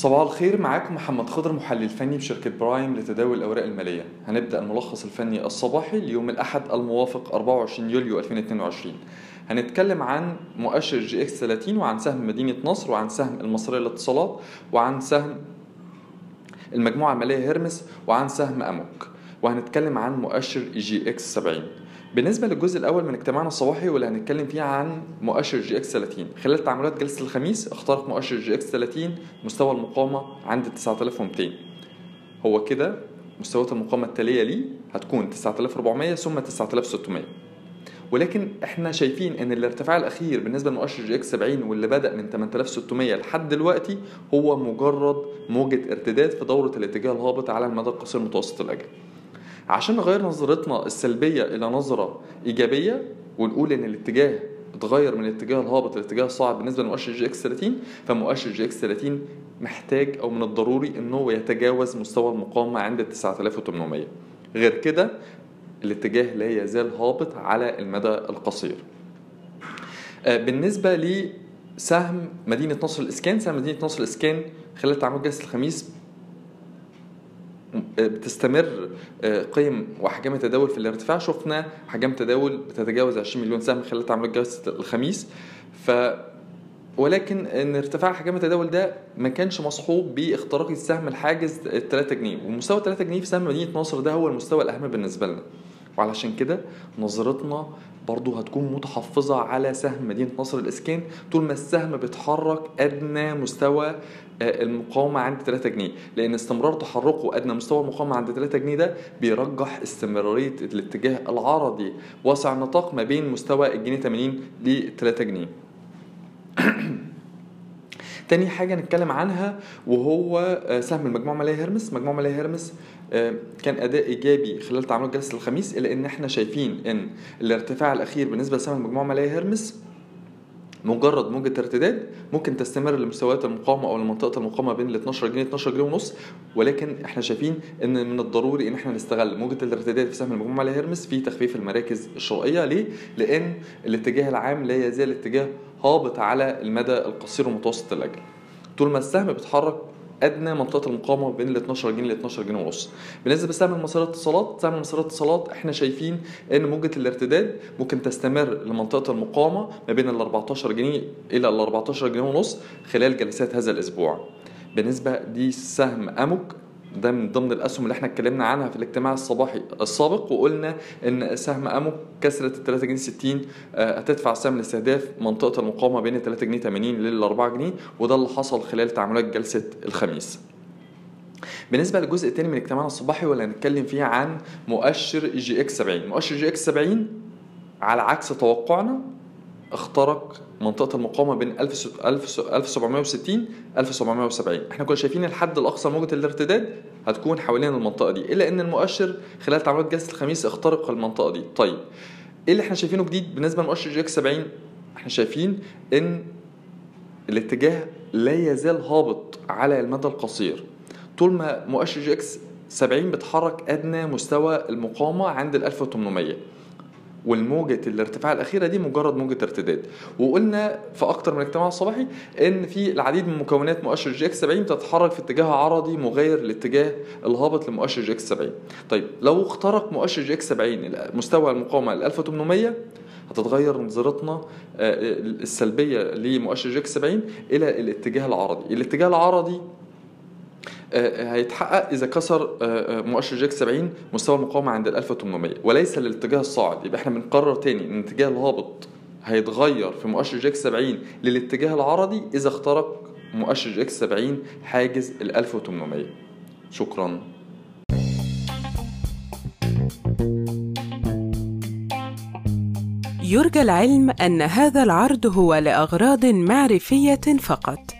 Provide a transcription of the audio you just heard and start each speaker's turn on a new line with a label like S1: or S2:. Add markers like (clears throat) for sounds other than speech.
S1: صباح الخير معاكم محمد خضر محلل فني بشركة برايم لتداول الأوراق المالية. هنبدأ الملخص الفني الصباحي ليوم الأحد الموافق 24 يوليو 2022 هنتكلم عن مؤشر EGX 30 وعن سهم مدينة نصر وعن سهم المصرية للاتصالات وعن سهم المجموعة المالية هرمس وعن سهم أموك. وهنتكلم عن مؤشر EGX 70 بالنسبة للجزء الأول من اجتماعنا الصباحي واللي هنتكلم فيه عن مؤشر EGX 30 خلال تعاملات جلسة الخميس اخترق مؤشر EGX 30 مستوى المقاومة عند 9200 هو كده مستويات المقاومة التالية ليه هتكون 9400 ثم 9600 ولكن إحنا شايفين إن الارتفاع الأخير بالنسبة لمؤشر جي إكس 70 واللي بدأ من 8600 لحد دلوقتي هو مجرد موجة ارتداد في دورة الاتجاه الهابط على المدى القصير متوسط الأجل. عشان نغير نظرتنا السلبية إلى نظرة إيجابية ونقول إن الاتجاه اتغير من الاتجاه الهابط للاتجاه الصاعد بالنسبة لمؤشر EGX 30 فمؤشر EGX 30 محتاج أو من الضروري انه يتجاوز مستوى المقاومة عند 9800 غير كده الاتجاه لا يزال هابط على المدى القصير. بالنسبة لسهم مدينة نصر الإسكان سهم مدينة نصر الإسكان خلال تعامل جلسة الخميس بتستمر قيم واحجام التداول في الارتفاع. شفنا احجام تداول بتتجاوز 20 مليون سهم خلال تعاملات جلسه الخميس. ف ولكن إن ارتفاع احجام التداول ده ما كانش مصحوب باختراق السهم الحاجز ال 3 جنيه. ومستوى 3 جنيه في سهم مدينة نصر ده هو المستوى الأهم بالنسبة لنا. وعلشان كده نظرتنا برضو هتكون متحفظة على سهم مدينة نصر الإسكان. طول ما السهم بيتحرك أدنى مستوى المقاومة عند 3 جنيه. لأن استمرار تحركه أدنى مستوى المقاومة عند 3 جنيه ده بيرجح استمرارية الاتجاه العرضي. واسع النطاق ما بين مستوى الجنيه 80 ل 3 جنيه. (clears throat) تاني حاجة نتكلم عنها وهو سهم المجموعة المالية هرمس. مجموعة مالية هرمس كان أداء إيجابي خلال تعاملات جلسة الخميس إلا إن إحنا شايفين إن الارتفاع الأخير بالنسبة لسهم المجموعة المالية هرمس مجرد موجة ارتداد ممكن تستمر لمستويات المقاومة أو لمنطقة المقاومة بين ال 12 جنيه 12 جنيه ونص ولكن إحنا شايفين إن من الضروري إن إحنا نستغل موجة الارتداد في سهم المجموعة على هرمس في تخفيف المراكز الشرائية ليه؟ لأن الاتجاه العام لا يزال اتجاه هابط على المدى القصير ومتوسط الأجل طول ما السهم بيتحرك أدنى منطقة المقاومة بين ال 12 جنيه ل 12 جنيه ونص. بالنسبة لسهم المصرية الاتصالات سهم المصرية الاتصالات إحنا شايفين إن موجة الارتداد ممكن تستمر لمنطقة المقاومة ما بين ال 14 جنيه إلى ال 14 جنيه ونص خلال جلسات هذا الأسبوع. بالنسبة لسهم أموك ده من ضمن الأسهم اللي إحنا اتكلمنا عنها في الاجتماع الصباحي السابق وقلنا إن سهم أموك كسرت ال 3 جنيه 60 هتدفع سهم لاستهداف منطقة المقاومة بين 3 جنيه 80 لل 4 جنيه وده اللي حصل خلال تعاملات جلسة الخميس. بالنسبة للجزء الثاني من اجتماعنا الصباحي واللي هنتكلم فيه عن مؤشر EGX 70 مؤشر EGX 70 على عكس توقعنا اخترق منطقة المقاومة بين 1760 1770 إحنا كنا شايفين الحد الأقصى لموجة الارتداد هتكون حوالين المنطقة دي إلا إن المؤشر خلال تعاملات جلسة الخميس اخترق المنطقة دي. طيب إيه اللي إحنا شايفينه جديد بالنسبة لمؤشر EGX 70 إحنا شايفين إن الاتجاه لا يزال هابط على المدى القصير. طول ما مؤشر EGX 70 بيتحرك أدنى مستوى المقاومة عند ال 1800 والموجة الارتفاع الأخيرة دي مجرد موجة ارتداد. وقلنا في أكتر من اجتماع صباحي إن في العديد من مكونات مؤشر EGX 70 بتتحرك في اتجاه عرضي مغاير لاتجاه الهابط لمؤشر EGX 70 طيب لو اخترق مؤشر EGX 70 مستوى المقاومة ال 1800 هتتغير نظرتنا السلبية لمؤشر EGX 70 إلى الاتجاه العرضي. الاتجاه العرضي هيتحقق إذا كسر مؤشر جيك 70 مستوى المقاومة عند ال 1800 وليس للاتجاه الصاعد. يبقى إحنا بنقرر تاني إن الاتجاه الهابط هيتغير في مؤشر جيك 70 للاتجاه العرضي إذا اخترق مؤشر جيك 70 حاجز ال 1800 شكرا.
S2: يرجى العلم أن هذا العرض هو لأغراض معرفية فقط.